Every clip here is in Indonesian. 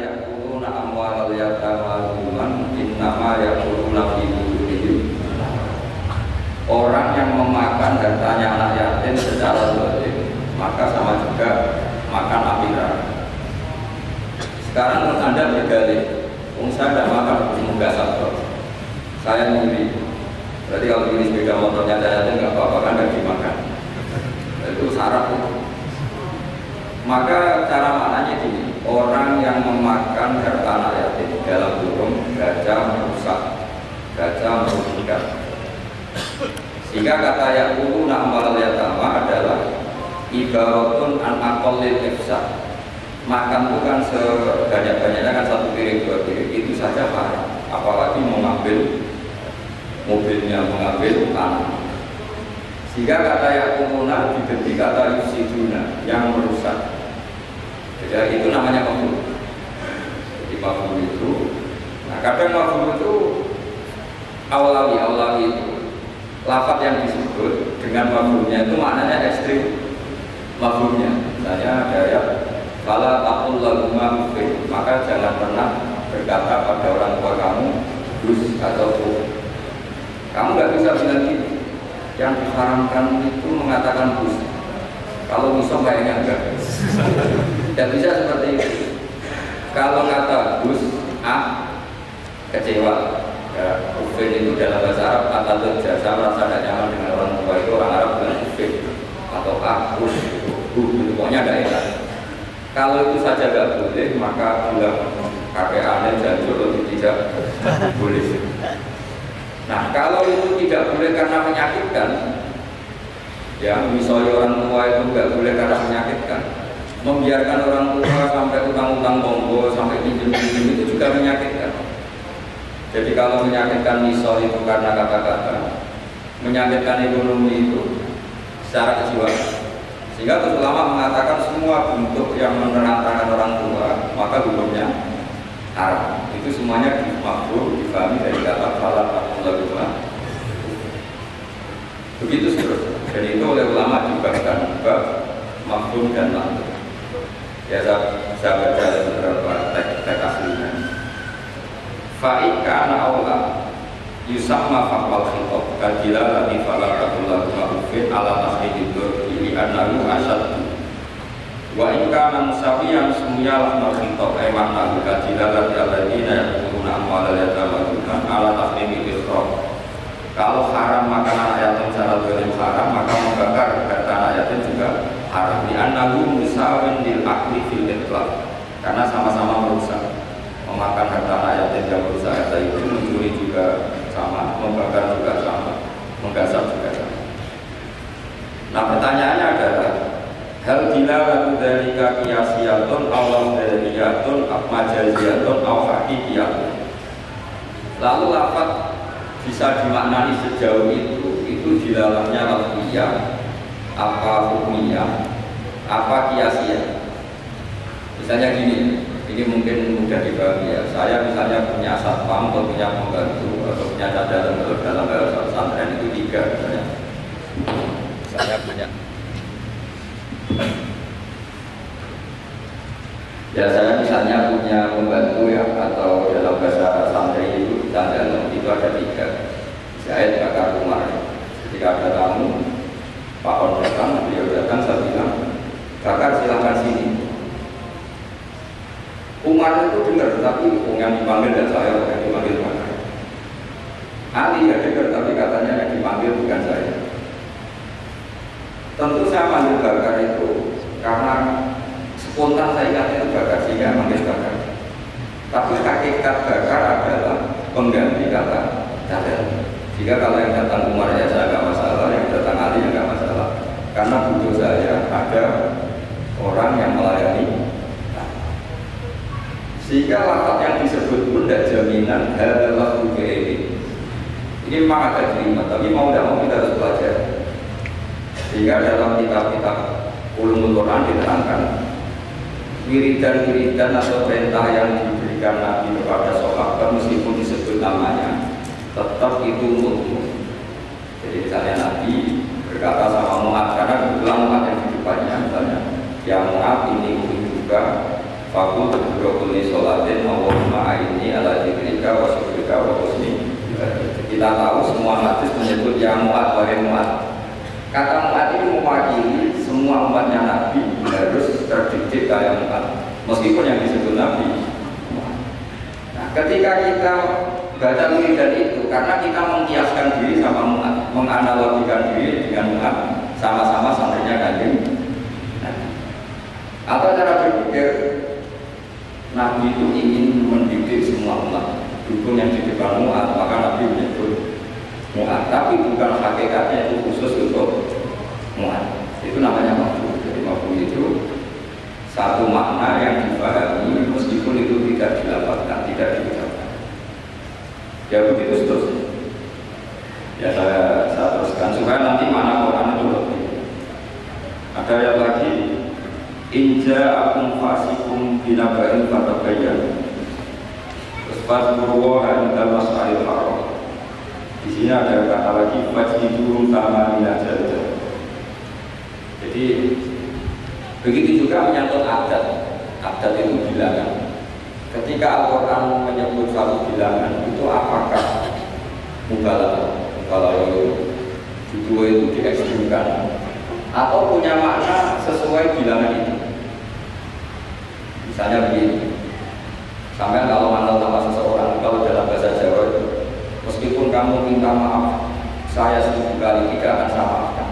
alladzina amwalal yatama zulman innama ya'kuluna fi butunihim Orang yang memakan hartanya anak yatim secara zalim maka sama juga makan api neraka. Sekarang Anda berdalih, Wong saya tidak makan, enggak sabtu. Saya nyuri. Berarti kalau ini sepeda motornya anak yatim nggak apa-apa kan nggak dimakan. Itu syarat itu. Maka cara maknanya gini, orang yang memakan harta anak yatim dalam burung gajah merusak, gajah merugikan. Sehingga kata yang dulu amal yatama adalah ibaratun an akolil ifsad. Makan itu kan sebanyak-banyaknya kan satu piring dua piring itu saja haram. Apalagi mengambil mobilnya mengambil tanah. Sehingga kata yakumuna diganti kata yusiduna yang merusak. Jadi itu namanya mafhum. Jadi mafhum itu, nah kadang mafhum itu awlawi awlawi itu lafat yang disebut dengan mafhumnya itu maknanya ekstrim mafhumnya. Misalnya ada ya kalau takul lagu maka jangan pernah berkata pada orang tua kamu dus atau kuf. Kamu nggak bisa bilang gitu. Yang diharamkan itu mengatakan bus. Kalau musuh kayaknya enggak. Tidak bisa seperti itu. Kalau kata bus, ah, kecewa. Ya, ufin itu dalam bahasa Arab kata terjadi saya merasa tidak nyaman dengan orang tua itu orang Arab bilang ufin atau ah, bus, bu, itu pokoknya enak. Kalau itu saja tidak boleh, maka bilang kakek aneh dan jodoh tidak boleh. Nah, kalau itu tidak boleh karena menyakitkan, ya misalnya orang tua itu nggak boleh karena menyakitkan, membiarkan orang tua sampai utang-utang bongo sampai pinjam-pinjam itu juga menyakitkan. Jadi kalau menyakitkan misal itu karena kata-kata, menyakitkan ekonomi itu secara kejiwaan. Sehingga terus ulama mengatakan semua bentuk yang menerangkan orang tua maka hukumnya haram. Itu semuanya dimakruh, difahami dari kata falat atau Begitu seterusnya. Dan itu oleh ulama dibahkan bab makhluk dan makhluk. Ya saya, saya baca beberapa teks aslinya. Fa'ika aula yusamma faqwal khitab. Kadila lati falakatul lahu ma'ufin ala tahdid ini annahu asad wa in kana musawiyan sumyalah mal khitab. Ay makna kadila lati alladziina yaquluna amwal yatama ala tahdid ikhraj kalau haram makan anak yatim secara zalim haram maka membakar anak yatim juga haram di annahu musawin akli fil karena sama-sama merusak. Memakan harta anak yatim yang merusak harta itu mencuri juga sama, membakar juga sama, menggasap juga sama. Nah pertanyaannya adalah Hal bila lagu dari kaki asiyatun awal dariyatun majaziyatun aw hakikiyatun. Lalu lapat bisa dimaknani sejauh itu itu di dalamnya lafiyah apa hukumnya apa kiasia misalnya gini ini mungkin mudah dibagi ya. Saya misalnya punya satpam atau punya pembantu atau punya cadangan dalam bahasa pesantren itu tiga misalnya. Saya punya. Ya saya misalnya punya pembantu ya atau dalam bahasa santri itu cadangan itu ada tiga. Saya bakar rumah. Ketika ada tamu, Pak On datang, beliau datang, saya bilang, bakar silahkan sini Umar itu dengar, tapi yang dipanggil dan saya yang dipanggil mana? Ali ya dengar, tapi katanya yang dipanggil bukan saya. Tentu saya panggil bakar itu karena spontan saya ingat itu bakar sehingga manggil bakar. Tapi hakikat bakar adalah pengganti kata cadel. Jika kalau yang datang Umar ya saya nggak masalah, yang datang Ali ya nggak masalah. Karena butuh saya ada orang yang melayani sehingga lafaz yang disebut pun tidak jaminan adalah ini. Ini memang ada terima, tapi mau tidak mau kita harus belajar. Sehingga dalam kitab-kitab ulumul Quran diterangkan wiridan-wiridan atau perintah yang diberikan Nabi kepada sahabat meskipun disebut namanya tetap itu mutlak. Jadi misalnya Nabi berkata sama Mu'ad karena kebetulan yang di depannya misalnya yang Mu'ad ini juga Fakul berkuli sholatin Allahumma ala dzikrika wa syukrika wa husni. Kita tahu semua hadis menyebut ya mu'ad wa mu'ad. Kata mu'ad ini mewakili semua umatnya Nabi harus terdidik kayak mu'ad Meskipun yang disebut Nabi Nah ketika kita baca wiridan itu karena kita mengkiaskan diri sama mu'ad Menganalogikan diri dengan mu'ad sama-sama santrinya kanjeng atau cara berpikir Nabi itu ingin mendidik semua umat Dukung yang di depan mu'at Maka Nabi menyebut mu'at Tapi bukan hakikatnya itu khusus untuk mu'at Itu namanya mafhum Jadi mafhum itu satu makna yang dipahami meskipun itu tidak dilapatkan, tidak diucapkan. Ya begitu seterusnya. Ya saya, saya teruskan supaya nanti mana Quran itu lebih. Ada yang lagi Inja akum fasikum binabain Terus fadkurwa inda mas'alil haram Di sini ada kata lagi Fajidum sama minajadah Jadi Begitu juga menyangkut adat. Adat itu bilangan. Ketika Al-Quran menyebut satu bilangan Itu apakah Mubalah Mubalah itu Dua itu diekstrimkan Atau punya makna sesuai bilangan itu Misalnya begini, sampai kalau mandal sama seseorang, kalau dalam bahasa Jawa itu, meskipun kamu minta maaf, saya seribu kali tidak akan saya maafkan.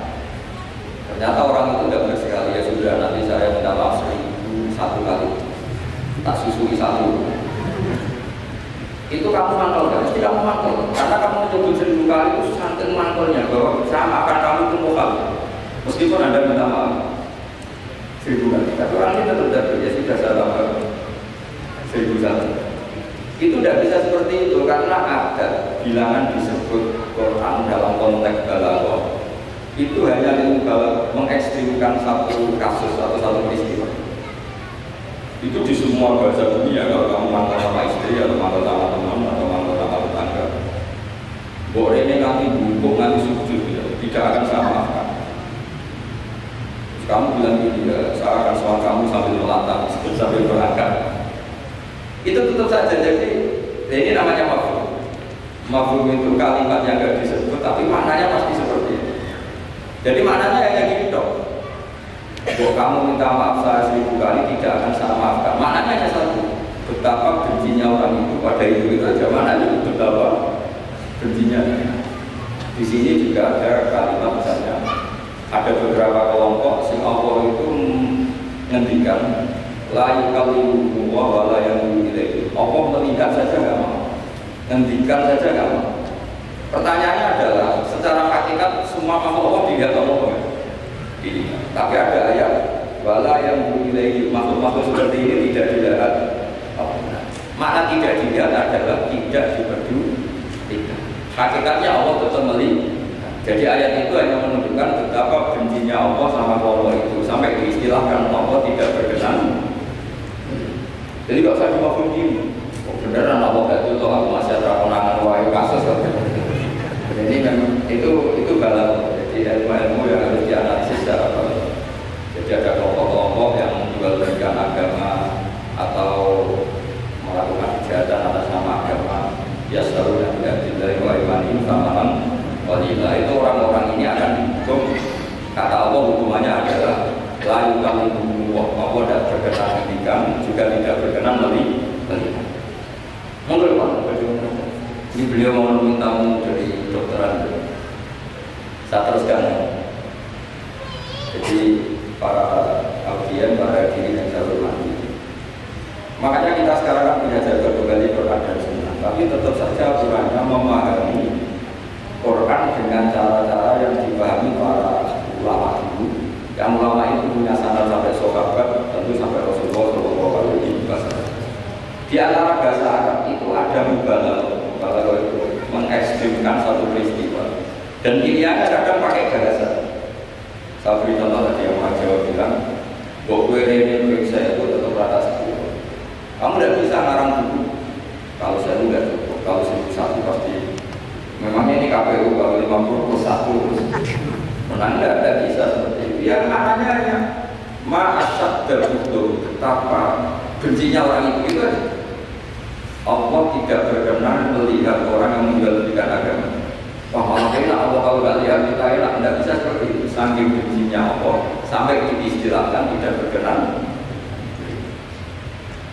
Ternyata orang itu tidak bersekali, ya sudah nanti saya minta maaf seribu satu kali, tak susui satu. Itu kamu mantul, kan? Mesti kamu mantul, karena kamu menyebut seribu kali itu sangat mantulnya bahwa saya maafkan kamu itu mokal, meskipun anda minta maaf seribu kali. Tapi tetap jatuh, ya sudah saya tambah seribu satu. Itu tidak bisa seperti itu karena ada bilangan disebut Quran dalam konteks balaghah itu hanya mengekstrimkan satu kasus atau satu peristiwa. Itu di semua bahasa dunia kalau kamu mantan sama istri atau mantan sama teman atau mantan sama tetangga. Boleh ini nanti bungkuk nanti sujud ya. tidak akan maafkan kamu bilang gini ya, saya akan soal kamu sambil melata, sambil berangkat. Itu tutup saja. Jadi ya ini namanya mafhum. Mafhum itu kalimat yang gak disebut, tapi maknanya pasti seperti itu. Jadi maknanya hanya gini dok. Kalau kamu minta maaf saya seribu kali tidak akan saya maafkan. Maknanya hanya satu. Betapa bencinya orang itu pada itu itu aja. Maknanya betapa bencinya. Di sini juga ada kalimat misalnya ada beberapa kelompok sing Allah itu ngendikan la yukallimu wa wala yang ilaihi. Allah melihat saja nggak mau. Ngendikan saja nggak mau. Pertanyaannya adalah secara hakikat semua makhluk Allah dilihat Allah dilihat. Tapi ada ayat wala yang ilaihi. Makhluk-makhluk seperti ini tidak dilihat. Allah makna tidak dilihat adalah tidak diperdulikan. Hakikatnya Allah tetap melihat jadi ayat itu hanya menunjukkan betapa bencinya Allah sama Allah itu sampai diistilahkan Allah tidak berkenan. Jadi gak usah cuma begini. Oh, beneran Allah gak itu aku masih ada konangan wahyu kasus. Jadi memang itu itu galau. Jadi ilmu-ilmu yang harus dianalisis secara baik. Jadi ada kelompok-kelompok yang belikan agama atau melakukan kejahatan atas nama agama. Ya selalu yang tidak dari wa imanin samaran Walillah itu orang-orang ini akan dihukum Kata Allah hukumannya adalah Layu kami Allah Allah tidak berkenan ketikam Juga tidak berkenan melihat Monggo Pak Ini beliau mau meminta dari dokteran Saya teruskan Jadi para audien, para diri yang saya hormati Makanya kita sekarang kan punya jaga kembali Quran dan Sunnah Tapi tetap saja aturannya memahami Quran dengan cara-cara yang dipahami para ulama dulu yang ulama itu punya standar sampai sahabat tentu sampai Rasulullah Shallallahu Alaihi Wasallam di antara bahasa Arab itu ada mubalah mubalah itu mengekstrimkan satu peristiwa dan pilihannya kadang pakai bahasa saya beri contoh tadi yang orang Jawa bilang bahwa kue ini saya itu tetap rata sepuluh kamu tidak bisa ngarang buku kalau saya tidak cukup kalau seribu satu pasti Memangnya ini KPU kalau 50 plus 1 menang tidak, bisa seperti itu. Yang maknanya hanya ma'asyad betul betapa bencinya orang itu itu Allah tidak berkenan melihat orang yang menjual agama. Wah malah enak Allah kalau nggak lihat kita enak, tidak bisa seperti itu. Saking bencinya Allah sampai diistilahkan tidak berkenan.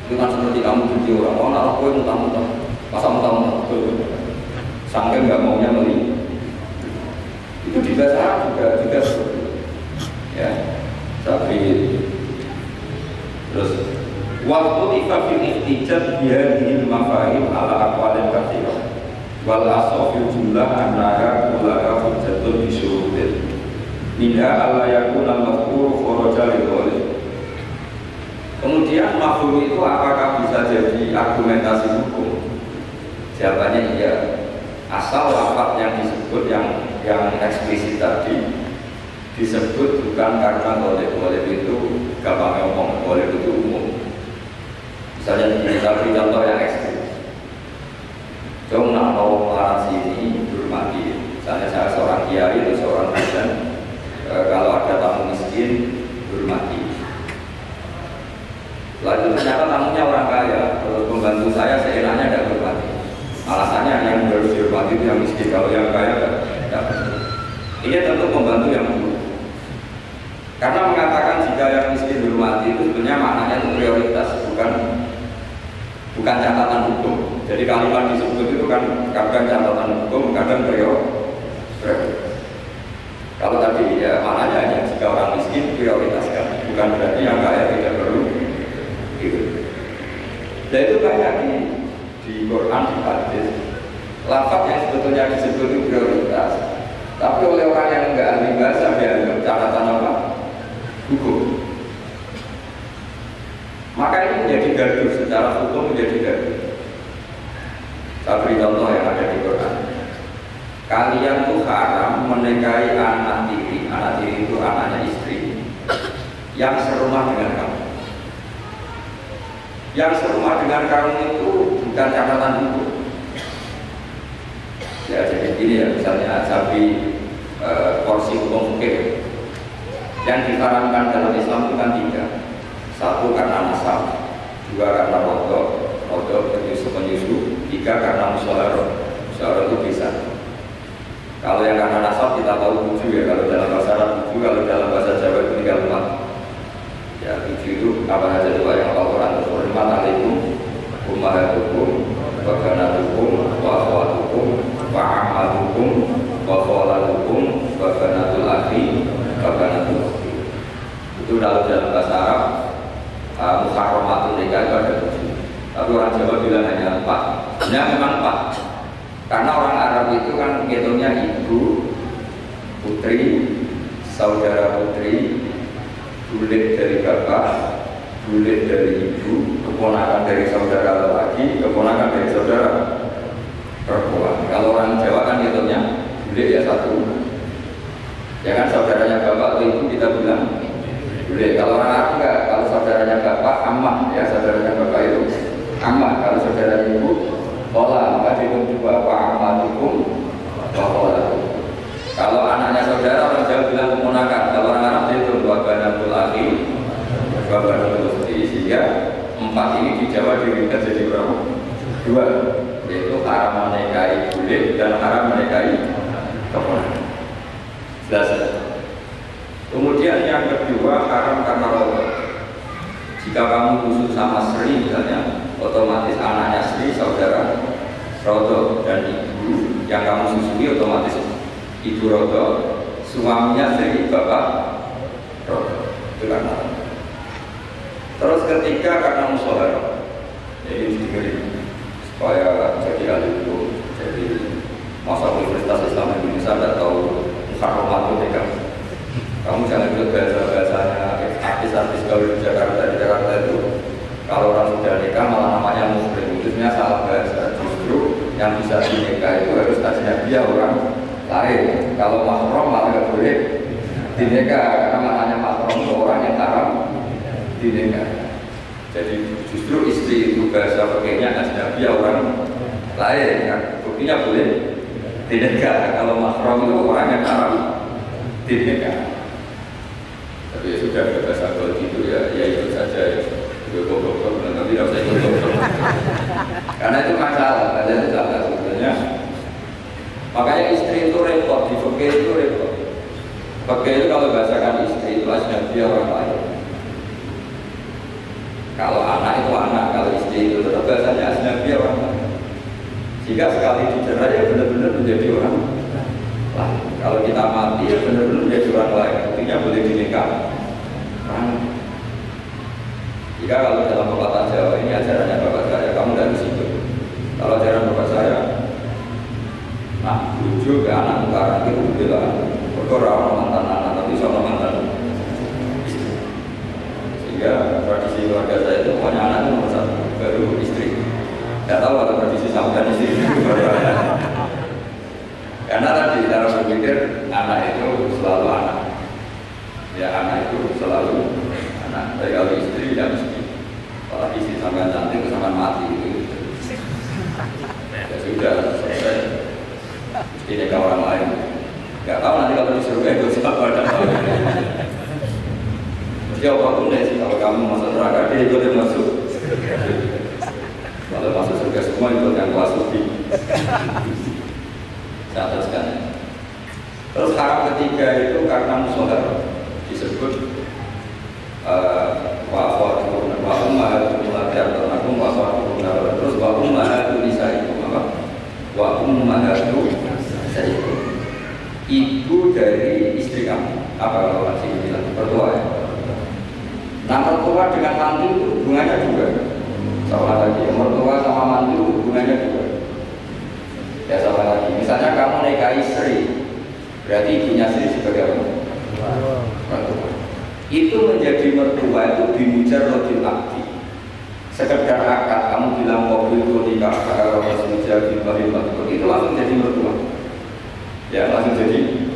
Itu kan seperti kamu benci orang, oh nak aku muntah-muntah, masa sampai nggak maunya melihat. Itu di bahasa juga juga. Ya, tapi terus waktu tiba fil ihtijab dia di mafahim ala akwalin kathirah wal asofil jumlah anara kulaha hujjatun bisyurutin minha alla yakuna mazkur kharaja li Kemudian mafhum itu apakah bisa jadi argumentasi hukum? Jawabannya iya. Asal lafaz yang disebut yang yang eksplisit tadi disebut bukan karena boleh boleh itu gampang ngomong boleh itu umum. Misalnya di contoh yang ekstrim Jom nak mau melarang sini hormati. Misalnya saya seorang kiai atau seorang dosen, e, kalau ada tamu miskin hormati. Lalu ternyata tamunya orang kaya, kalau pembantu saya seenaknya hormati. Alasannya yang harus dihormati itu yang miskin, kalau yang kaya tidak. Ini tentu pembantu yang buruk. Karena mengatakan jika yang miskin hormati itu sebenarnya maknanya itu prioritas, bukan bukan catatan hukum. Jadi kalimat disebut itu kan kadang catatan hukum, kadang prioritas. Kalau tadi ya maknanya hanya jika orang miskin prioritaskan, bukan berarti yang kaya tidak perlu. Gitu. Dan itu banyak di di Quran di hadis. Lafaz yang sebetulnya disebut itu prioritas, tapi oleh orang yang enggak ahli bahasa dianggap catatan apa? Hukum. Maka ini menjadi gaduh secara hukum menjadi gaduh. Saya beri contoh yang ada di Quran. Kalian tuh haram menikahi anak tiri, anak tiri itu anaknya istri yang serumah dengan kamu. Yang serumah dengan kamu itu bukan catatan hukum. Ya jadi gini ya, misalnya sapi e, porsi hukum fikih yang disarankan dalam Islam itu kan tiga. Satu karena nasab, dua karena rodo, rodo penyusu penyusu, Tiga karena musyawarah. Musyawarah itu bisa. Kalau yang karena nasab kita tahu tujuh ya. Kalau dalam bahasa Arab tujuh, kalau dalam bahasa Jawa itu tinggal empat. Ya tujuh itu apa saja coba yang Allah Quran itu hormat alaikum ummahatukum wa banatukum wa akhwatukum wa amatukum wa kholatukum wa banatul akhi. Wa banatul itu dalam dalam bahasa Arab uh, muharramatun nikah itu ada tujuh. Tapi orang Jawa bilang hanya empat. Ya memang Pak. Karena orang Arab itu kan hitungnya ibu, putri, saudara putri, bulit dari bapak, bulit dari ibu, keponakan dari saudara lagi, keponakan dari saudara perempuan. Kalau orang Jawa kan hitungnya bulit ya satu. Ya kan saudaranya bapak atau ibu kita bilang bulit. Kalau orang Arab enggak, kalau saudaranya bapak amah ya saudaranya bapak itu amah. Kalau saudaranya ibu Kola maka dihitung dua Pak amalukum Wa Kalau anaknya saudara orang Jawa bilang keponakan Kalau orang Arab dihitung Wa banatul akhi Wa banatul Sehingga empat ini di Jawa diringkas jadi berapa? Dua Yaitu haram menikahi kulit dan haram menikahi keponakan Jelas Kemudian yang kedua haram karena Allah. Jika kamu khusus sama Sri misalnya otomatis anaknya Sri saudara Rodo dan ibu yang kamu susui otomatis ibu Rodo suaminya Sri bapak Rodo itu karena terus ketiga karena musola. Jadi dengerin supaya jadi ahli itu jadi masa Universitas Islam Indonesia tidak tahu mukarromat itu kamu jangan ikut bahasa-bahasanya artis-artis gaul di Jakarta di Jakarta itu kalau orang sudah nikah malah namanya muslim. Itu sebenarnya salah bahasa. Justru yang bisa dinikah itu harus dia orang lain. Kalau mahram malah nggak boleh dinikah karena maknanya mahram itu orang yang haram dinikahi. Jadi justru istri itu bahasa pakainya asnabi orang lain ya, Buktinya boleh dinikahi kalau mahram itu orangnya haram dinikahi. Tapi ya sudah bahasa kalau gitu ya, ya itu saja ya. Goblok-goblok, nanti tidak usah ikut Karena itu masalah, karena itu salah sebetulnya. Makanya istri itu repot, di itu repot. pakai itu kalau bahasakan istri itu asnabi orang lain. Kalau anak itu anak, kalau istri itu tetap bahasanya asnabi orang. Jika sekali dicerai ya benar-benar menjadi orang lain. Kalau kita mati ya benar-benar menjadi orang lain. Artinya boleh dinikah. Jika kalau dalam pepatah Jawa ini ajarannya bapak saya, kamu dari situ. Kalau ajaran bapak saya, nah lucu ke anak sekarang itu bilang, berkorang mantan anak tapi sama mantan. Sehingga tradisi keluarga saya itu pokoknya anak itu nomor satu, baru istri. Tidak tahu ada tradisi sampai istri. Karena tadi cara berpikir anak itu selalu anak. Ya anak itu selalu anak. Tapi kalau istri tidak mesti. Kalau istri sampai cantik sampai mati itu. Ya sudah selesai. Ini ke orang lain. Gak tahu nanti kalau disuruh itu siapa ada tahu. Apa pun deh sih kalau kamu masuk neraka dia ikut masuk. Kalau masuk surga semua ikut yang kelas lebih. Saya teruskan. Terus haram ketiga itu karena musola disebut wa akhwatuhum wa ummahatuhum la ta'lamun wa akhwatuhum terus wa ummahatu nisaikum apa? Wa ummahatu nisaikum ibu dari istri kamu. Apa kalau masih bilang? Mertua ya nah mertua dengan mantu itu hubungannya juga sama lagi mertua sama mantu hubungannya juga ya sama lagi. Misalnya kamu nikahi istri berarti ibunya istri sebagai apa? mertua. Itu menjadi mertua itu dimujar rodil abdi. Sekedar akad kamu bilang mobil itu nikah kalau menjadi bahim itu langsung jadi mertua. Ya langsung jadi.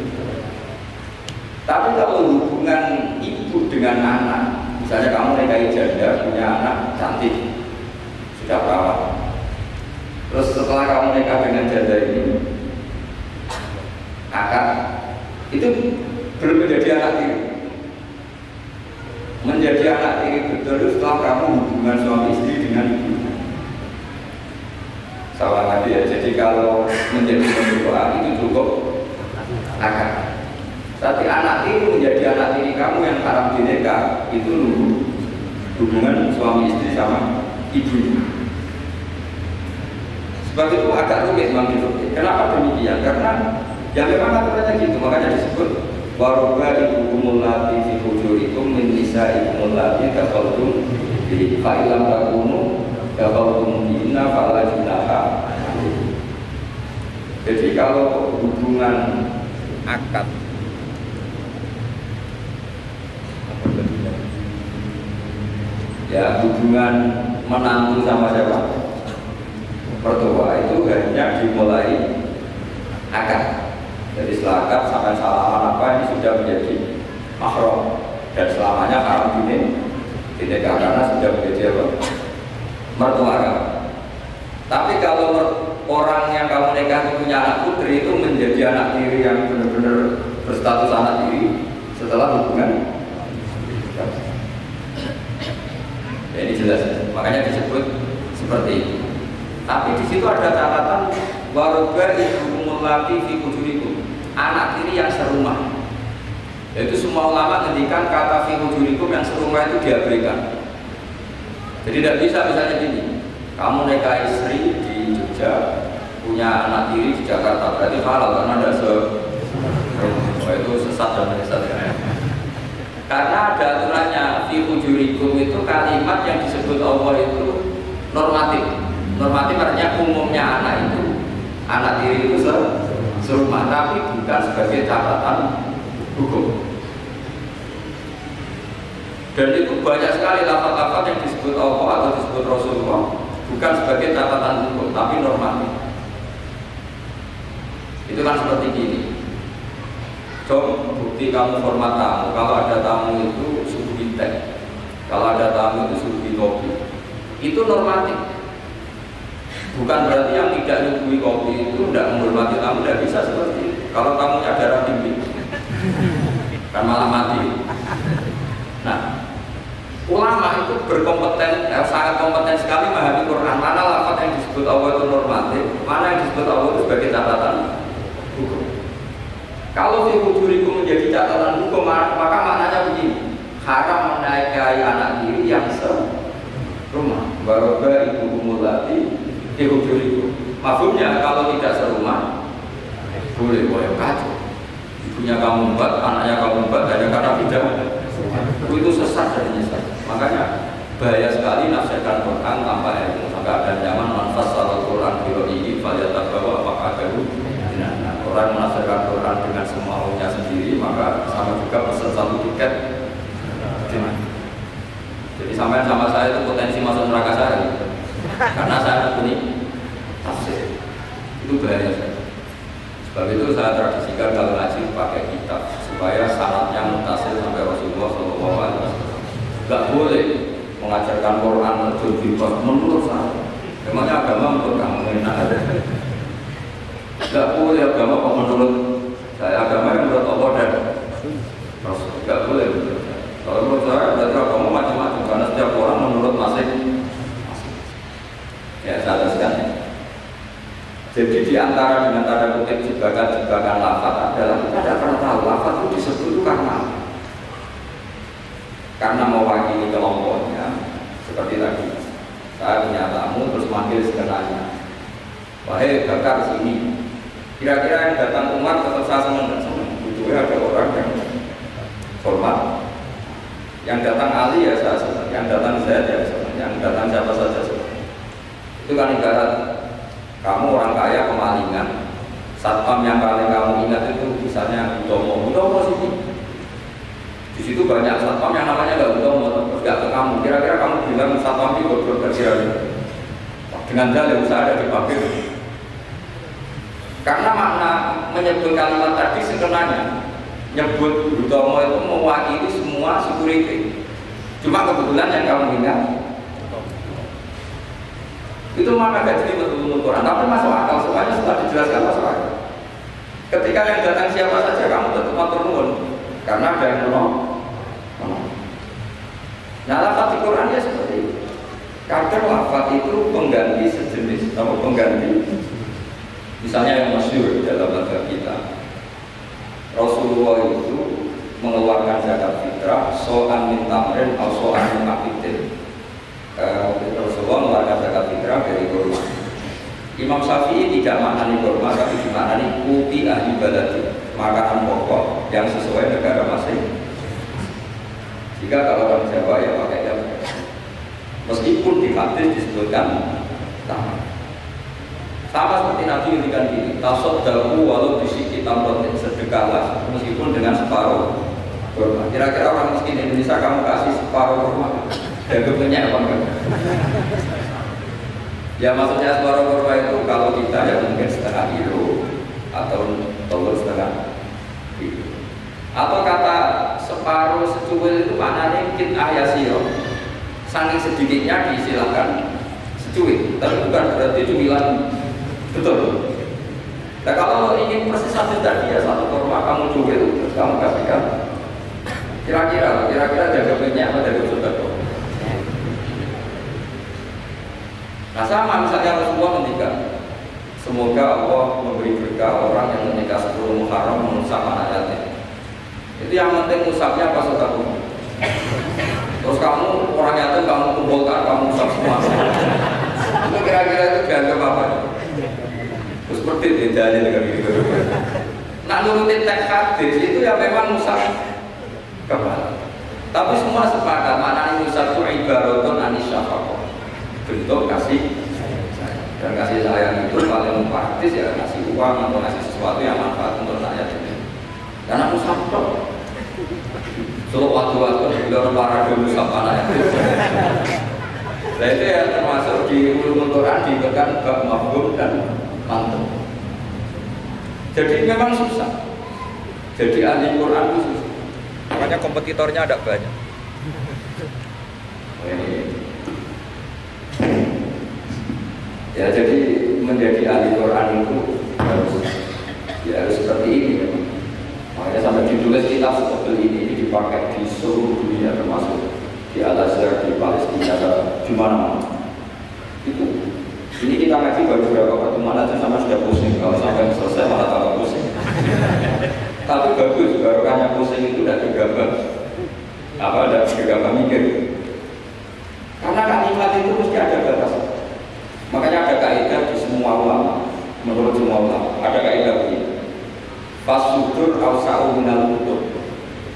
Tapi kalau hubungan ibu dengan anak misalnya kamu nikahi janda punya anak cantik sudah perawan terus setelah kamu nikah dengan janda ini akad itu belum menjadi anak tiri. Menjadi anak tiri betul setelah kamu hubungan suami istri dengan ibu. Sama lagi ya jadi kalau menjadi mertua itu cukup akad tapi anak tiri menjadi anak tiri kamu yang haram dinikah itu nunggu hubungan suami istri sama ibu sebab itu agak rumit memang gitu. Kenapa demikian? Karena ya memang aturannya gitu, makanya disebut waruba ibu kumulati fi hujurikum min nisa ibu mulati kafaltum di fa'ilam takunu kafaltum bina fa'ala junaha jadi kalau hubungan akad ya hubungan menantu sama siapa? Mertua itu hanya dimulai akad. Jadi setelah akad sampai salaman apa ini sudah menjadi mahram. Dan selamanya haram ini tidak karena sudah menjadi apa? Mertua kamu tapi kalau orang yang kamu nikah itu punya anak putri itu menjadi anak tiri yang benar-benar berstatus anak tiri setelah hubungan ya, ini jelas. Makanya disebut seperti itu. Tapi di situ ada catatan waroga ibu mulati fi kujurikum anak tiri yang serumah. Itu semua ulama ngendikan kata fi kujurikum yang serumah itu diabaikan. Jadi tidak bisa misalnya gini kamu nikah istri di Jogja punya anak tiri di Jakarta. Berarti halal karena ada se oh, itu sesat dan sesat karena ada aturannya fi kujurikum itu kalimat yang disebut Allah itu normatif. Normatif artinya umumnya anak itu. Anak tiri itu serumah tapi bukan sebagai catatan hukum. Dan itu banyak sekali lafaz-lafaz yang disebut Allah atau disebut Rasulullah bukan sebagai catatan hukum tapi normatif. Itu kan seperti gini. Coba bukti kamu hormat tamu. Kalau ada tamu itu suguhi teh kalau ada tamu itu suguhi kopi. Itu normatif. Bukan berarti yang tidak nyuguhi kopi itu tidak menghormati tamu, tidak bisa seperti itu. Kalau tamunya darah tinggi, kan malah mati. Nah, ulama itu berkompeten, eh, sangat kompeten sekali memahami Quran. Mana lafaz yang disebut Allah itu normatif, mana yang disebut Allah itu sebagai catatan hukum. Kalau fi menjadi catatan hukum, maka maknanya begini. Haram menaikai anak diri yang serumah. Baroba ibu kumulati fi wujurikum. Maksudnya kalau tidak serumah, boleh boleh kacau. Ibunya kamu buat, anaknya kamu buat, hanya karena tidak itu sesat dan nyesat. Makanya bahaya sekali nafsirkan Quran tanpa ilmu. Maka ada zaman manfaat salat Quran biro ini, tak bawa apakah ada Nah, orang menafsirkan Quran dengan semaunya sendiri, maka sama juga pesan satu sama saya itu potensi masuk neraka saya, karena saya punya tafsir. Itu bahaya. Sebab itu saya tradisikan kalau ngaji pakai kitab supaya syaratnya mutasil sampai Rasulullah SAW. Gak boleh mengajarkan Quran lebih menurut saya. Memangnya agama menurut kamu enak Gak boleh agama kok menurut saya agama yang menurut Allah dan Rasul. Gak boleh Kalau menurut saya berarti agama setiap orang menurut masing Ya saya teruskan. Jadi di antara dengan tanda kutip jebakan-jebakan lafaz adalah kita tidak pernah tahu lafaz itu disebut karena karena mewakili kelompoknya seperti tadi saya punya tamu terus manggil sekenanya wahai bakar sini Kira-kira yang datang umat tetap saya senang dan senang. Itu ya ada orang yang hormat. Yang datang Ali ya saya. Yang datang saya ya. Yang datang siapa saja senang. Itu kan ibarat kamu orang kaya kemalingan. Satpam yang paling kamu ingat itu misalnya Utomo. Utomo sini. Di situ banyak satpam yang namanya gak Utomo, terus gak ke kamu. Kira-kira kamu bilang satpam itu berkira-kira dengan dalil usaha ada di pabrik karena makna menyebut kalimat tadi sekenanya nyebut Utomo itu mewakili semua security. Cuma kebetulan yang kamu ingat itu mana gak jadi betul-betul Quran. Tapi masuk akal semuanya sudah dijelaskan masuk akal. Ketika yang datang siapa saja kamu tetap matur nuwun. Karena ada yang menolong. Nah lafaz Quran ya seperti itu. Kadang lafaz itu pengganti sejenis atau pengganti. Misalnya yang masyur dalam mazhab kita, Rasulullah itu mengeluarkan zakat fitrah soan min tamrin atau soan min akidin. Rasulullah mengeluarkan zakat fitrah dari kurma. Imam Syafi'i tidak maknani kurma tapi dimaknani kuti ahli baladi makanan pokok yang sesuai negara masing. Jika kalau orang Jawa ya pakai jam. Meskipun di hadis disebutkan tamat. Sama seperti Nabi ngendikan diri, tasod dahu walau bisiki tamrotin sedekahlah meskipun dengan separuh kurma. Kira-kira orang miskin Indonesia kamu kasih separuh kurma, dan kepunya apa enggak? ya maksudnya separuh kurma itu kalau kita ya mungkin setengah kilo atau telur setengah kilo. Atau kata separuh secuil itu maknanya mungkin ayasiro. Saking sedikitnya disilahkan secuil, tapi bukan berarti cemilan Betul. Nah kalau ingin persis satu tadi ya satu kurma kamu terus kamu kasihkan. Kira-kira, kira-kira jaga minyak apa jaga sodako? Nah sama misalnya Rasulullah meninggal. Semoga Allah memberi berkah orang yang menikah sebelum Muharram menusak anak yatim. Itu yang penting musaknya apa sodako? Terus kamu orang yatim kamu kumpulkan kamu musak semua. Itu kira-kira itu dianggap apa? Terus seperti bedanya dengan gitu. Nah nurutin teks hadis itu ya memang musaf kepala. Tapi semua sepakat mana ini musaf itu ibaratun anis syafakoh. Bentuk kasih dan kasih sayang itu paling praktis ya kasih uang atau kasih sesuatu yang manfaat untuk rakyat ini. Karena musaf So waktu-waktu bila para dulu sama anak Nah itu ya termasuk di ulumul Quran diberikan bab mafhum dan mantuk. Jadi memang susah. Jadi ahli Quran itu susah. Makanya kompetitornya ada banyak. Ya jadi menjadi ahli Quran itu harus ya harus seperti ini ya. Makanya sampai ditulis kitab seperti ini, ini dipakai di seluruh dunia termasuk di Al Azhar, di Palestina, di mana-mana. Itu. Ini kita ngaji baru beberapa pertemuan aja sama sudah pusing. Kalau sampai selesai malah tambah pusing. Tapi bagus, barokahnya pusing itu tidak gegabah. Apa ada gegabah mikir. Karena kalimat itu mesti ada batas. Makanya ada kaidah di semua ulama, menurut semua ulama, ada kaidah begini. Fasudur awsa'u minal kutub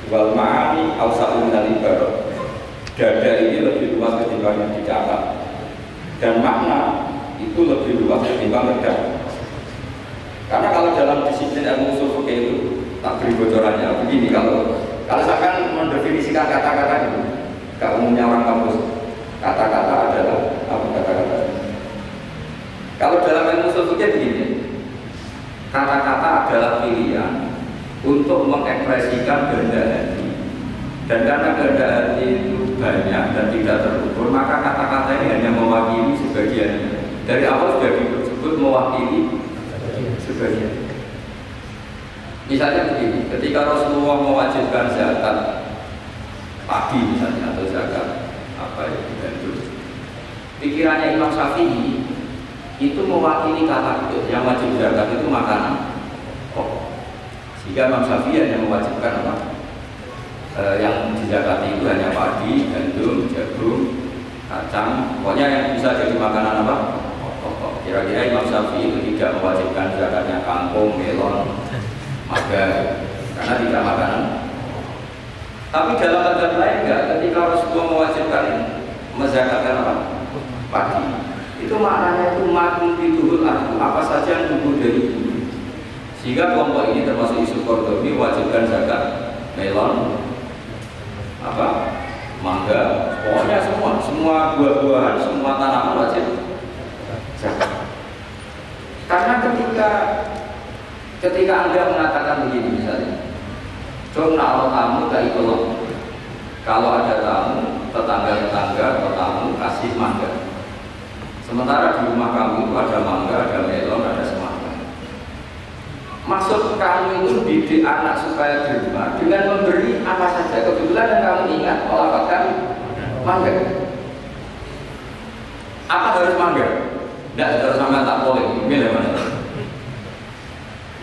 wal ma'ani awsa'u minal ibarat. Dada ini lebih luas ketimbang yang dicatat dan makna itu lebih luas ketimbang redaksi. Karena kalau dalam disiplin ilmu usul itu tak beri bocorannya begini kalau kalau saya kan mendefinisikan kata-kata itu, kalau umumnya orang kampus kata-kata adalah apa kata-kata? Kalau dalam ilmu usul begini, kata-kata adalah pilihan untuk mengekspresikan kehendak hati. Dan karena kehendak hati itu banyak dan tidak terukur, maka kata-kata ini hanya mewakili sebagian. Dari awal sudah disebut mewakili sebagian. Misalnya begini, ketika Rasulullah mewajibkan zakat pagi misalnya atau zakat apa itu gandum, pikirannya Imam Syafi'i itu mewakili kata itu yang wajib zakat itu makanan oh. sehingga Imam Syafi'i hanya mewajibkan apa e, yang dizakati itu hanya padi, gandum, jagung, kacang pokoknya yang bisa jadi makanan apa Kira-kira Imam Syafi'i itu tidak mewajibkan zakatnya kangkung, melon, maka karena tidak makanan. Tapi dalam bagian lain enggak, ketika Rasulullah mewajibkan mezakatkan apa? Padi. Itu maknanya itu makun bidul aku, apa saja yang tumbuh dari bumi. Sehingga kelompok ini termasuk isu Kordobi wajibkan zakat melon, apa mangga, pokoknya semua, semua buah-buahan, semua tanaman wajib. Karena ketika ketika anda mengatakan begini misalnya, coba kalau tamu dari kolom, kalau ada tamu tetangga-tetangga atau tamu kasih mangga. Sementara di rumah kamu itu ada mangga, ada melon, ada semangka. Maksud kamu itu didik anak supaya di rumah dengan memberi apa saja. Kebetulan yang kamu ingat melapatkan mangga. Apa harus mangga? Tidak terus sama tak boleh, milih mana?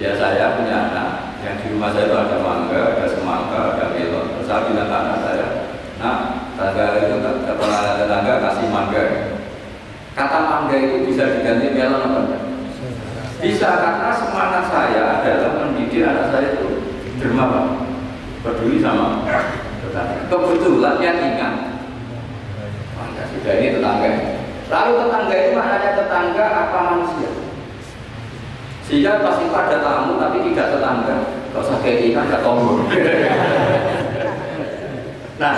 Ya saya punya anak yang di rumah saya itu ada mangga, ada semangka, ada melon. Terus saya bilang ke anak saya, nah tetangga itu kepala tetangga kasih mangga. Kata mangga itu bisa diganti melon apa enggak? Bisa karena semangat saya adalah mendidik anak saya itu dermawan, peduli sama tetangga. Kebetulan yang ingat, mangga sudah ini tetangga. Lalu tetangga itu maknanya tetangga apa manusia? Sehingga pas itu ada tamu tapi tidak tetangga. Gak usah kayak ikan, gak tombol. nah,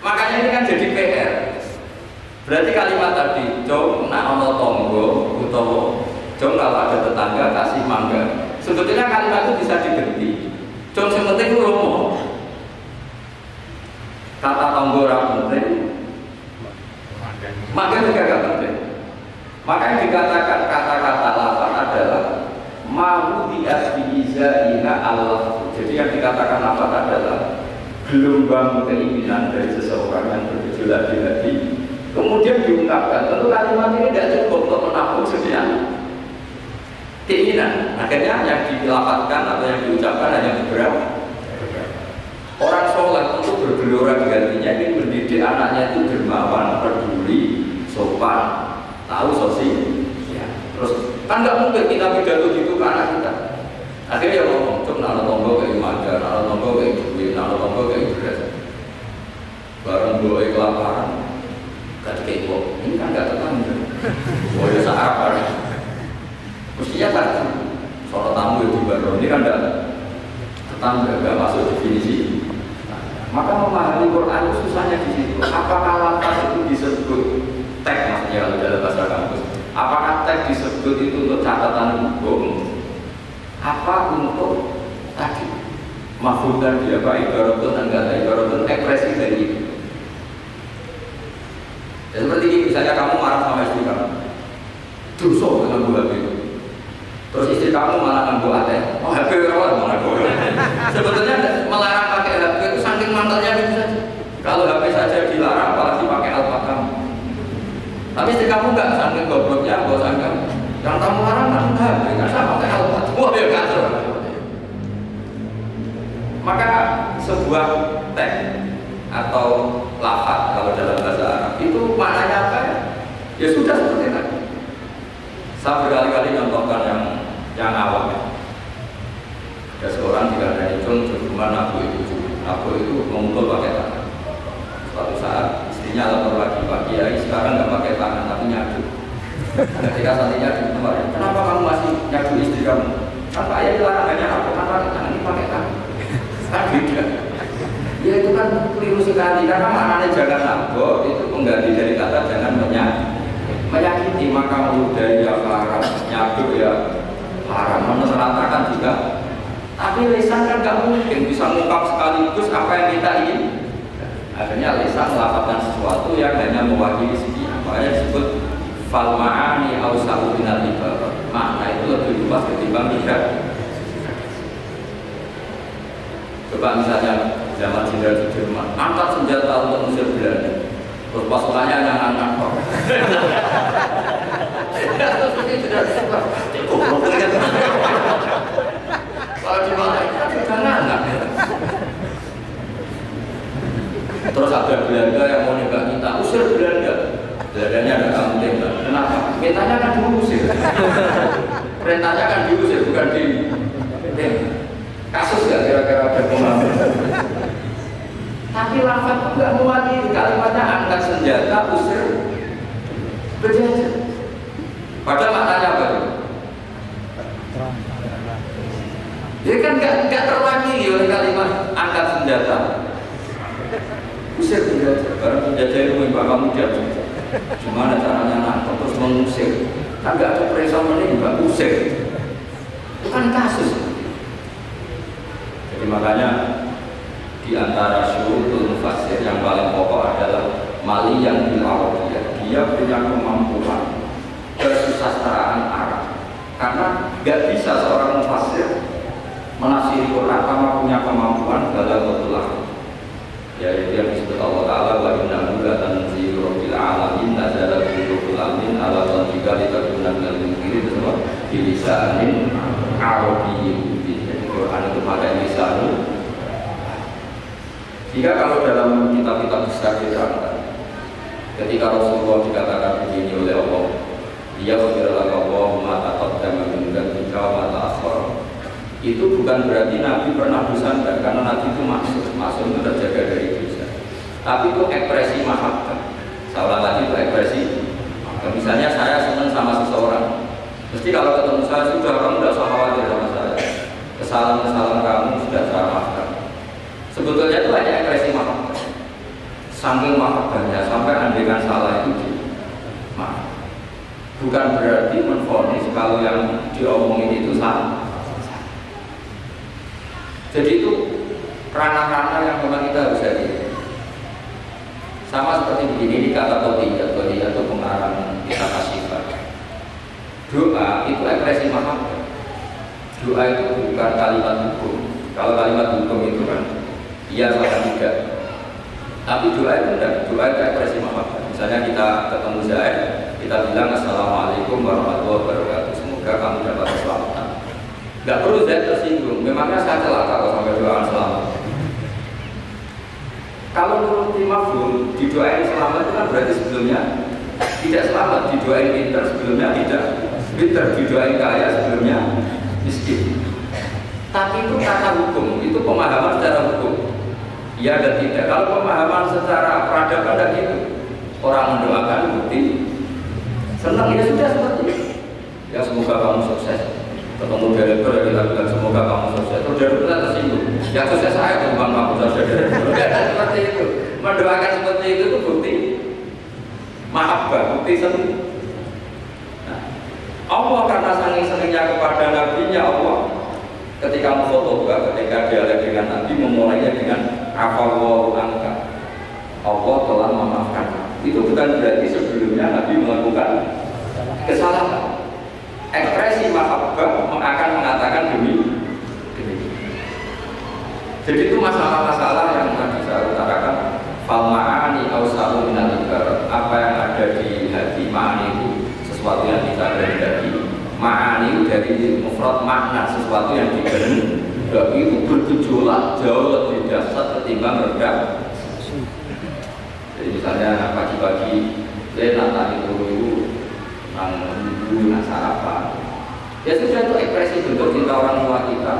makanya ini kan jadi PR. Berarti kalimat tadi, jom nak ono tonggo utawa jom kalau ada tetangga kasih mangga. Sebetulnya kalimat itu bisa diganti. Jom yang penting romo. Kata tonggo penting, maka gak penting. Maka yang dikatakan kata-kata lafaz adalah mau ina Allah. Jadi yang dikatakan lafaz adalah gelombang keinginan dari seseorang yang bergejolak di hati kemudian diungkapkan tentu kalimat ini tidak cukup untuk menampung sekian keinginan akhirnya yang dilapatkan atau yang diucapkan hanya beberapa orang soleh untuk bergelora di hatinya ingin mendidik anaknya itu dermawan, peduli, sopan, tahu sosial. Ya. Terus kan nggak mungkin kita pidato gitu ke anak kita. Akhirnya ya ngomong, cuma nalo tonggo kayak gimana, nalo tonggo kayak duit, nalo tonggo kayak beras. Bareng gue kelaparan, kayak ini kan gak tetangga. Oh ya apa? Mestinya kan soal tamu itu baru ini kan gak tetangga, gak masuk definisi. Maka memahami Quran itu susahnya di situ. Apakah lafaz itu disebut teks maksudnya kalau dalam bahasa kampus? Apakah teks disebut itu untuk catatan hukum? Apa untuk tadi? Mahfud tadi apa? Ibaratun dan kata ibaratun ekspresi dari itu ya, seperti ini misalnya kamu marah sama istri kamu. Dosa dengan buah itu terus istri kamu malah ngambil ATM oh HP rawat malah sebetulnya melarang pakai HP itu saking mantelnya itu saja kalau HP saja dilarang apalagi pakai alpakam tapi istri kamu nggak sampai gobloknya, bos kamu. Yang kamu larang kan enggak, nggak sama kayak apa. Wah ya kacau. Maka sebuah teks atau lafaz kalau dalam bahasa Arab itu maknanya apa ya? Ya sudah seperti tadi. Saya berkali-kali contohkan yang yang awam ya. Ada seorang tidak ada itu cuma nabu itu nabu itu mengumpul pakai tangan. Suatu saat istrinya lapor lagi Pak Kiai sekarang nggak pakai tangan tapi nyadu. Ketika saat nyadu kemarin, kenapa kamu masih nyadu istri kamu? Kan Pak Kiai larangannya apa? Kan tangan ini pakai. Kan. Ya itu kan keliru sekali karena maknanya jangan nabok itu pengganti dari kata jangan menyakiti menyakiti maka dari yang haram nyabuk ya haram meneratakan juga tapi lisan kan gak mungkin bisa mengungkap sekaligus apa yang kita ingin. Akhirnya lisan melakukan sesuatu yang hanya mewakili sekian. Makanya disebut fal ma'ani ausa'u minal ibarat. Makna itu lebih luas ketimbang tidak. Coba misalnya zaman Jenderal Sudirman, angkat senjata untuk Mesir Belanda. Terus pasukannya yang angkat kok. Jangan Terus ada Belanda yang mau nembak kita, usir Belanda. Belandanya ada kamu tembak. Kenapa? Mintanya kan diusir. Perintahnya kan diusir, bukan di tembak. Kasus gak kira-kira ada pengalaman? Tapi lafaz itu gak mewakili kalimatnya angkat senjata, usir, berjajah. Padahal maknanya apa? Dia kan nggak nggak terwakili oleh kalimat angkat senjata. Usir penjajah, karena penjajah itu memang kamu diajak. Gimana caranya nangkep terus mengusir? Kan nggak ada perintah menembak, usir. Itu kan kasus. Jadi makanya di antara syurutul fasir yang paling pokok adalah mali yang dilarang dia punya kemampuan bersusastraan Arab karena nggak bisa seorang mufasir menafsiri Quran tanpa punya kemampuan dalam betulah ya itu yang disebut Allah Ta'ala wa inna muda tanzilu rabbil alamin nazala qulubul amin ala qalbika litakuna minal munzirin semua di lisanin arabiyyin jadi Quran itu pakai lisan jika kalau dalam besar diterangkan ketika Rasulullah dikatakan begini oleh Allah dia berkata Allah mata min dzalika wa mata akhara itu bukan berarti Nabi pernah bersandar karena Nabi itu masuk masuk itu terjaga dari dosa. Tapi itu ekspresi mahabbah. Seolah lagi itu ekspresi misalnya saya senang sama seseorang. Mesti kalau ketemu saya sudah kamu tidak usah khawatir sama saya. Kesalahan-kesalahan kamu sudah saya maafkan. Sebetulnya itu hanya ekspresi mahabbah saking mahabbahnya sampai andekan salah itu di maaf bukan berarti menfonis kalau yang diomongin itu salah jadi itu ranah-ranah yang memang kita harus jadi. Sama seperti begini di kata todiyah, todiyah itu pengarang kita kasifat. Doa itu ekspresi mahabbah. Doa itu bukan kalimat hukum. Kalau kalimat hukum itu kan iya atau tidak. Tapi doa itu tidak. Doa itu ekspresi mahabbah. Misalnya kita ketemu Zaid, kita bilang Assalamualaikum warahmatullahi wabarakatuh. Semoga kamu dapat keselamatan. Gak perlu Z tersinggung. Memangnya saya celaka kalau sampai doakan selamat. Kalau nuruti mafhum, didoain selamat itu kan berarti sebelumnya tidak selamat, didoain pinter sebelumnya tidak pinter, didoain kaya sebelumnya miskin. Tapi itu kata hukum, itu pemahaman secara hukum. Ya dan tidak. Kalau pemahaman secara peradaban tidak gitu. Orang mendoakan bukti. Senang ya sudah seperti itu. Ya semoga kamu sukses. Ketemu direktur ya bilang semoga kamu sukses. Terus kita tersinggung. Ya sukses saya bang kamu sukses seperti itu. Mendoakan seperti itu itu bukti. Mahabbah bukti senang. Nah, Allah karena saking senangnya kepada nabinya Allah. Ketika memfoto ketika dia dengan Nabi memulainya dengan afallahu angka. Allah telah memaafkan. Itu bukan berarti sebelumnya Nabi melakukan kesalahan. Ekspresi mahabbah akan mengatakan demi jadi itu masalah-masalah yang tadi saya utarakan fal ma'ani ausalu minal apa yang ada di hati ma'ani itu sesuatu yang kita kehendaki. Ma'ani dari mufrad makna sesuatu yang dan itu bergejolak jauh lebih dahsyat ketimbang redam jadi misalnya pagi-pagi saya nanti itu itu nang ibu sarapan ya sudah itu ekspresi bentuk cinta orang tua kita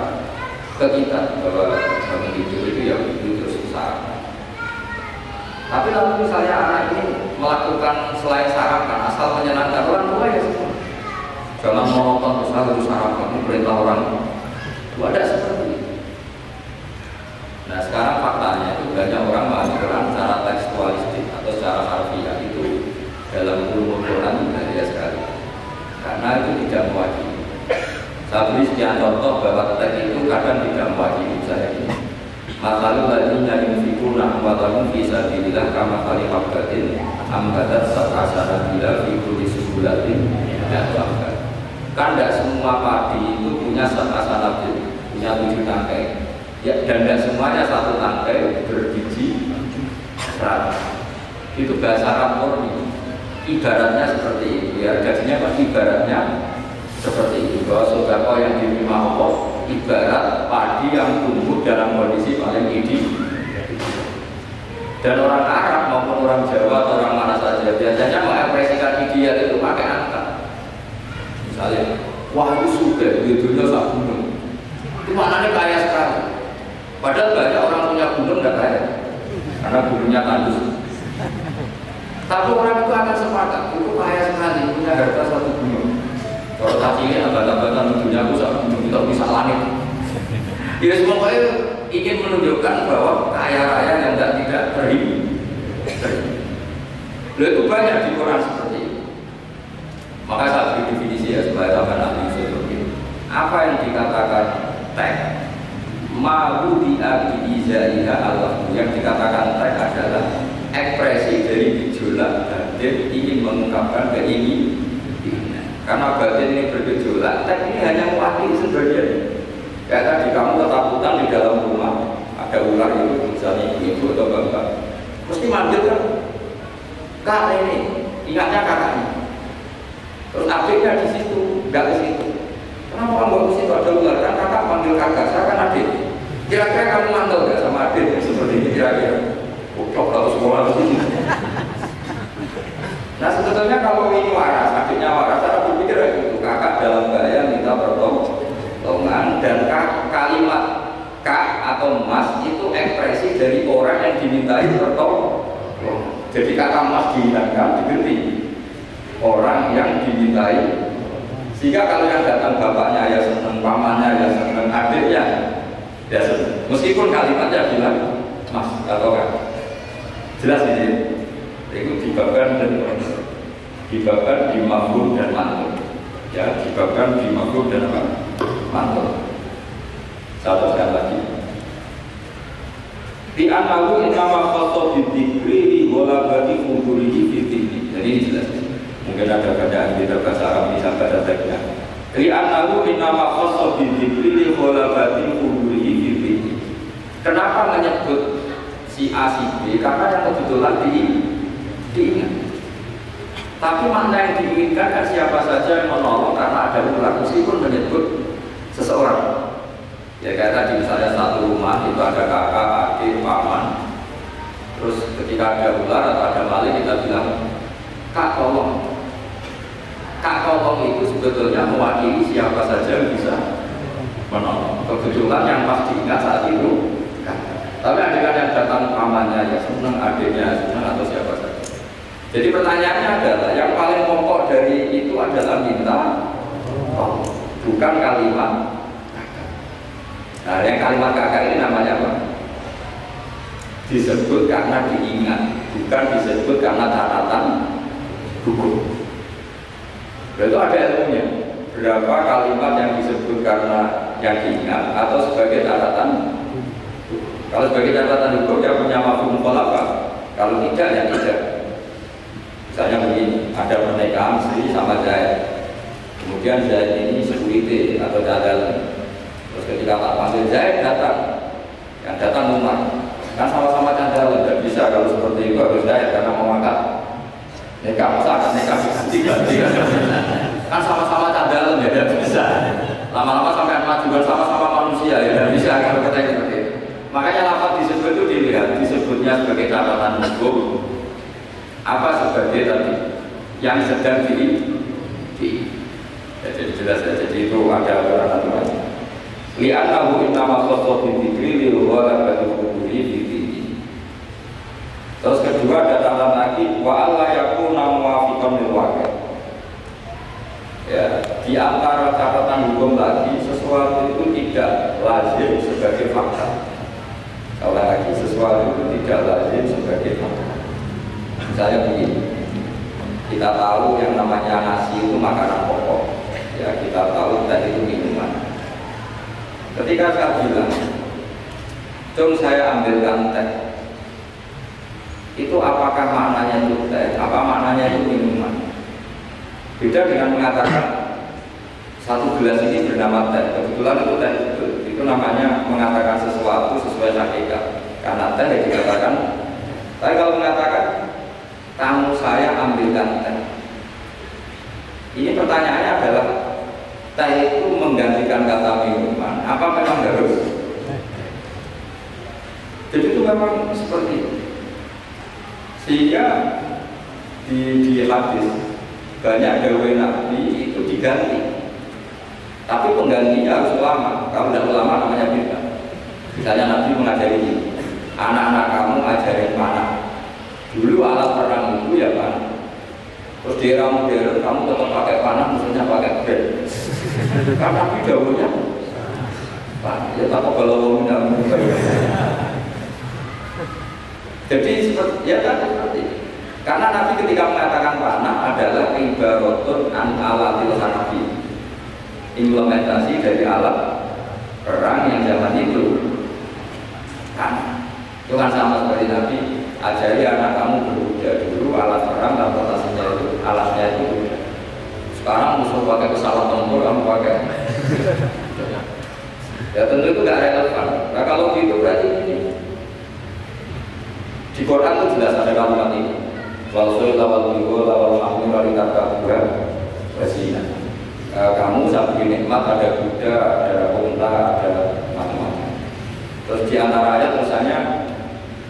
ke kita bahwa bangun tidur itu ya itu terus tapi lalu misalnya anak ini melakukan selain sarapan asal menyenangkan orang tua ya semua. Jangan monoton terus harus sarapan ini perintah orang tua. Ada seperti. Nah sekarang faktanya itu banyak orang mengajarkan secara tekstualistik atau secara harfiah itu dalam ilmu Quran bahaya sekali karena itu tidak mewakili. Saya beri sekian contoh bahwa teks itu kadang tidak mewakili saya ini. Masalu ladina yunfikuna amwalahum fi sabilillah kama kali habbatin ambatat sab'asana bila fi kulli subulatin dan bahkan kan tidak semua padi itu punya sab'asana punya tujuh tangkai ya, dan tidak semuanya satu tangkai berbiji seratus itu bahasa Arab murni. Ibaratnya seperti itu ya. Gajinya pasti ibaratnya seperti itu. Bahwa sodako yang diterima Allah ibarat padi yang tumbuh dalam kondisi paling tinggi dan orang Arab maupun orang Jawa atau orang mana saja biasanya mengekspresikan ideal itu pakai angka misalnya wah itu sudah dunia sak gunung itu maknanya kaya sekali padahal banyak orang punya gunung dan kaya karena gunungnya tandus tapi orang itu akan sepakat itu kaya sekali punya harta satu gunung kalau tadi ini abad-abadan dunia aku kita bisa langit. Ya semuanya ingin menunjukkan bahwa kaya raya yang tidak tidak terhitung. itu banyak di Quran seperti itu. Maka saya beri definisi ya supaya tahu ahli usul Apa yang dikatakan teks Mahu diabidizaiha Allah Yang dikatakan teks adalah ekspresi dari gejolak dan ingin mengungkapkan keinginan karena batin ini bergejolak, teks ini hanya mewakili sebagian. Kayak tadi kamu ketakutan di dalam rumah, ada ular itu misalnya ibu atau bapak, mesti manggil kan, kak ini, ingatnya kakaknya. Terus adiknya di situ, nggak di situ. Kenapa kamu di situ ada ular? Kan kakak manggil kakak, saya kan adik. Kira-kira kamu mantau nggak sama adik seperti ini kira-kira? Kok tahu semua di sini. Nah sebetulnya kalau ini waras, adiknya waras, cara berpikir itu kakak dalam bahaya minta pertolongan dan kalimat kak atau mas itu ekspresi dari orang yang dimintai pertolongan. Jadi kata mas dihilangkan diganti orang yang dimintai. Sehingga kalau yang datang bapaknya ya senang, pamannya ya senang, adiknya ya. Meskipun kalimatnya bilang mas atau kak. Jelas ini itu dibabkan dan dibabkan di mafhum dan mantul ya dibabkan di mafhum dan mantul satu sekali lagi. Di anahu inama foto bidikri di golabati fungkurihi fitini jadi ini jelas. Mungkin ada bacaan kita bahasa Arab bisa baca teksnya di anahu inama foto bidikri di golabati fungkurihi fitini kenapa menyebut si A si B karena yang kebetulan di diingat. Tapi makna yang diinginkan kan siapa saja yang menolong karena ada ular meskipun menyebut seseorang. Ya kayak tadi misalnya satu rumah itu ada kakak, adik, paman. Terus ketika ada ular atau ada maling kita bilang, kak tolong. Kak tolong itu sebetulnya mewakili siapa saja yang bisa menolong. Kebetulan yang pasti ingat saat itu Tapi ada yang datang pamannya ya senang, adiknya senang atau siapa saja. Jadi pertanyaannya adalah yang paling pokok dari itu adalah minta oh, bukan kalimat Nah, yang kalimat kakak ini namanya apa? Disebut karena diingat, bukan disebut karena catatan hukum. Itu ada ilmunya. Berapa kalimat yang disebut karena yang diingat atau sebagai catatan Kalau sebagai catatan hukum ya punya mafhum apa? Kalau tidak ya tidak. Misalnya begini, ada pernikahan Sri sama Zaid. Kemudian Zaid ini security atau dadal. Terus ketika tak panggil Zaid datang, yang datang Umar. Kan sama-sama cadal, tidak bisa kalau seperti itu harus Zaid karena mau makan. Nikah masa nikah ganti-ganti kan sama-sama cadal, ya tidak bisa. Lama-lama sampai juga sama-sama manusia ya tidak bisa kalau itu. Makanya lafaz disebut itu dilihat disebutnya sebagai catatan hukum apa sebagai tadi yang sedang di, di ya, jadi jelas ya, jadi itu ada aturan-aturan. Li'annahu innama khassa bi dzikri li huwa Terus kedua catatan lagi wa alla yakuna. Ya, di antara catatan hukum lagi sesuatu itu tidak lazim sebagai fakta. Kalau lagi sesuatu itu tidak lazim sebagai fakta. Misalnya begini, kita tahu yang namanya nasi itu makanan pokok. Ya, kita tahu tadi itu minuman. Ketika saya bilang, Cung saya ambilkan teh itu apakah maknanya itu teh, apa maknanya itu minuman. Beda dengan mengatakan satu gelas ini bernama teh, kebetulan itu teh itu, itu namanya mengatakan sesuatu sesuai hakikat. Karena teh yang dikatakan, tapi kalau mengatakan tamu saya ambilkan teh, ini pertanyaannya adalah teh itu menggantikan kata minuman, apa memang harus? Jadi itu memang seperti itu. Sehingga di, di hadis banyak gawe nabi itu diganti. Tapi penggantinya harus ulama. Kalau tidak ulama namanya beda. Misalnya nabi mengajari ini, anak-anak kamu ajarin panah. Dulu alat perang itu ya panah. Terus di era modern kamu tetap pakai panah, maksudnya pakai bed. Karena nabi dahulunya panah. Ya tak kalau mau jadi seperti ya kan seperti karena Nabi ketika mengatakan panah adalah ibaratun an alatil harbi implementasi dari alat perang yang zaman itu. Kan itu kan sama seperti Nabi ajari anak kamu berkuda dulu alat perang transportasinya itu alatnya itu. Sekarang musuh pakai pesawat tempur kamu pakai. Ya tentu itu nggak relevan. Nah kalau gitu berarti ini di Quran itu jelas ada kalimat ini. Walsoi lawal minggu lawal mahmud dari kata dua berzina. E, kamu saat nikmat ada kuda, ada unta, ada macam-macam. Terus di antara ayat misalnya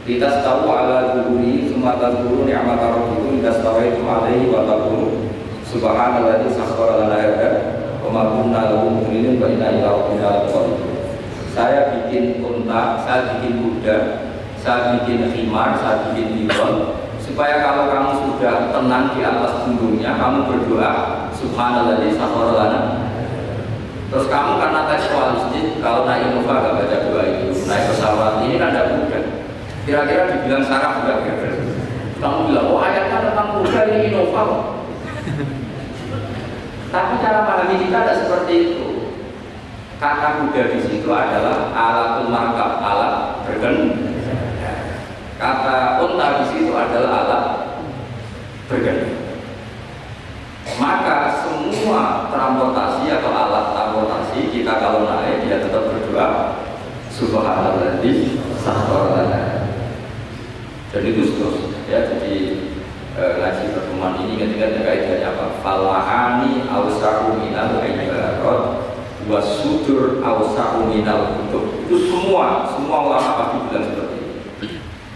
kita tahu ala duri semata ni'mat rabbikum kita tahu itu alaihi wa taqulu subhanalladzi sakhkhara lana hadza wa ma kunna lahu muqrinin wa inna ila rabbina Saya bikin unta, saya bikin kuda, saya bikin khimar, saya bikin bidon supaya kalau kamu sudah tenang di atas punggungnya kamu berdoa subhanallah di lana terus kamu karena tekstualistik kalau naik Innova gak baca doa itu naik pesawat ini kan tidak mudah. Kira-kira dibilang saraf juga kamu bilang oh ayatnya tentang muda ini Innova tapi cara pahami kita tidak seperti itu. Kata kuda di situ adalah alat markab alat berkendara Kata unta di situ adalah alat bergaya. Maka semua transportasi atau alat transportasi kita kalau naik dia tetap berdoa Subhanalladzi sahharana. Dan itu terus ya jadi e, ngaji pertemuan ini ketika kaidahnya apa? Falahani awsahu minal ibarat wa sudur awsahu minal kutub. Itu semua semua ulama pasti bilang seperti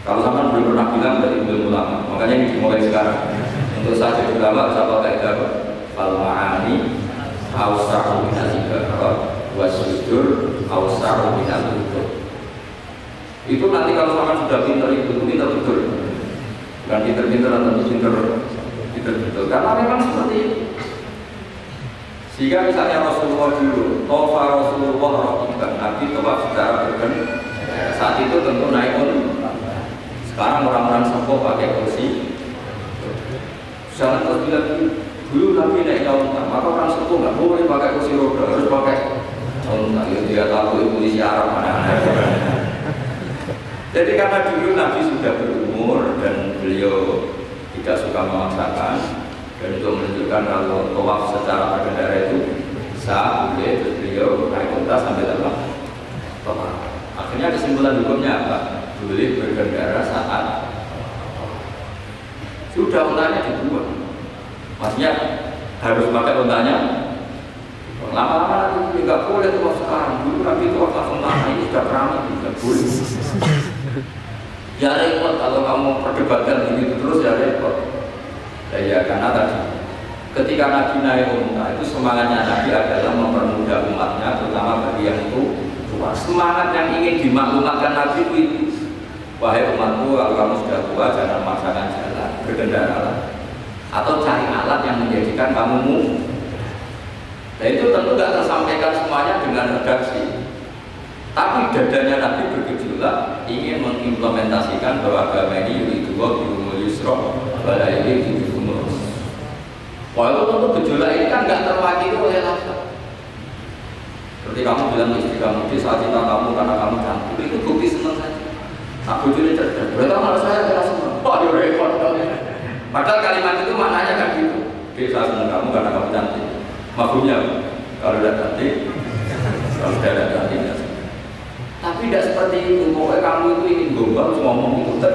kalau sama belum pernah bilang dari belum ulama, makanya ini dimulai sekarang. Untuk jadi ulama, saya pakai apa? Fal ma'ani awsa'u minal ibarat wa sudur awsa'u minal kutub. Itu nanti kalau sama sudah pintar itu, pintar betul. Bukan pintar-pintar atau pintar pintar betul. Karena memang seperti itu. Sehingga misalnya Rasulullah dulu, Tofa Rasulullah Rasulullah Nabi tawaf secara berken Saat itu tentu naik pun sekarang orang-orang sepuh pakai kursi. Jangan terus bilang dulu Nabi naik unta, maka orang sepuh nggak boleh pakai kursi roda, harus pakai unta. Ya, dia tahu polisi Arab mana Jadi karena dulu Nabi sudah berumur dan beliau tidak suka memaksakan dan itu menunjukkan kalau tawaf secara berkendara itu sah boleh terus beliau naik unta sambil apa? Akhirnya kesimpulan hukumnya apa? boleh berkendara saat sudah untanya dibuat maksudnya harus pakai untanya Lama-lama nanti nggak boleh tuh sekarang. Dulu Nabi itu langsung lama ini sudah keramik nggak boleh. Ya repot kalau kamu perdebatkan begitu terus ya repot. Ya, ya karena tadi ketika Nabi naik unta itu semangatnya Nabi adalah mempermudah umatnya terutama bagi yang itu tua. Semangat yang ingin dimaklumatkan Nabi itu, itu. Wahai umatku, kalau kamu sudah tua jangan memaksakan jalan, berkendara atau cari alat yang menjadikan kamu mu. Nah itu tentu tidak tersampaikan semuanya dengan redaksi. Tapi dadanya Nabi bergejolak ingin mengimplementasikan bahwa agama ini yaitu wa birumul yusra wala yaitu itu tentu gejolak ini kan nggak terwakili oleh lafaz. Seperti kamu bilang istri kamu di saat cinta kamu karena kamu cantik itu bukti senang saja. Nah bujurnya cerdas. Berarti kalau saya senang. Wah ya repot Padahal kalimat itu maknanya kan gitu. Saya senang kamu karena kamu cantik. Maksudnya kalau tidak cantik, kalau tidak cantik ya Tapi tidak seperti itu. Pokoknya kamu itu ingin gombal ngomong itu.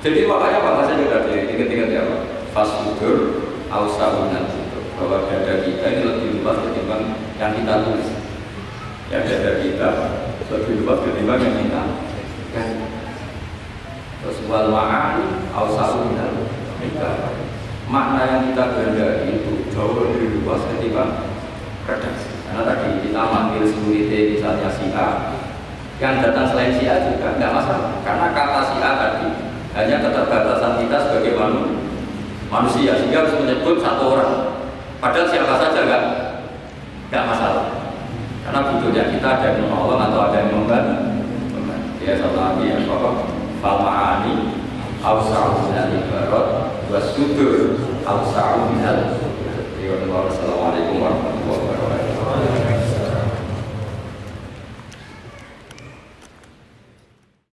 Jadi makanya apa saya juga ingat-ingat ya Pak. Fasudur, ausahunan bahwa dada kita ini lebih luas ketimbang yang kita tulis. Ya dada kita lebih luas ketimbang yang kita terus wal ma'ani awsalu minal makna yang kita kehendaki itu jauh lebih luas ketimbang redaksi. Karena tadi kita manggil security misalnya si A. Yang datang selain si A juga nggak masalah. Karena kata si A tadi hanya keterbatasan kita sebagai manusia. Sehingga harus menyebut satu orang. Padahal siapa saja nggak nggak masalah. Karena butuhnya kita ada yang menolong atau ada yang membantu. Ya satu lagi yang pokok Fama'ani Ausa'u minal ibarat Wasudur Ausa'u minal Assalamualaikum warahmatullahi wabarakatuh.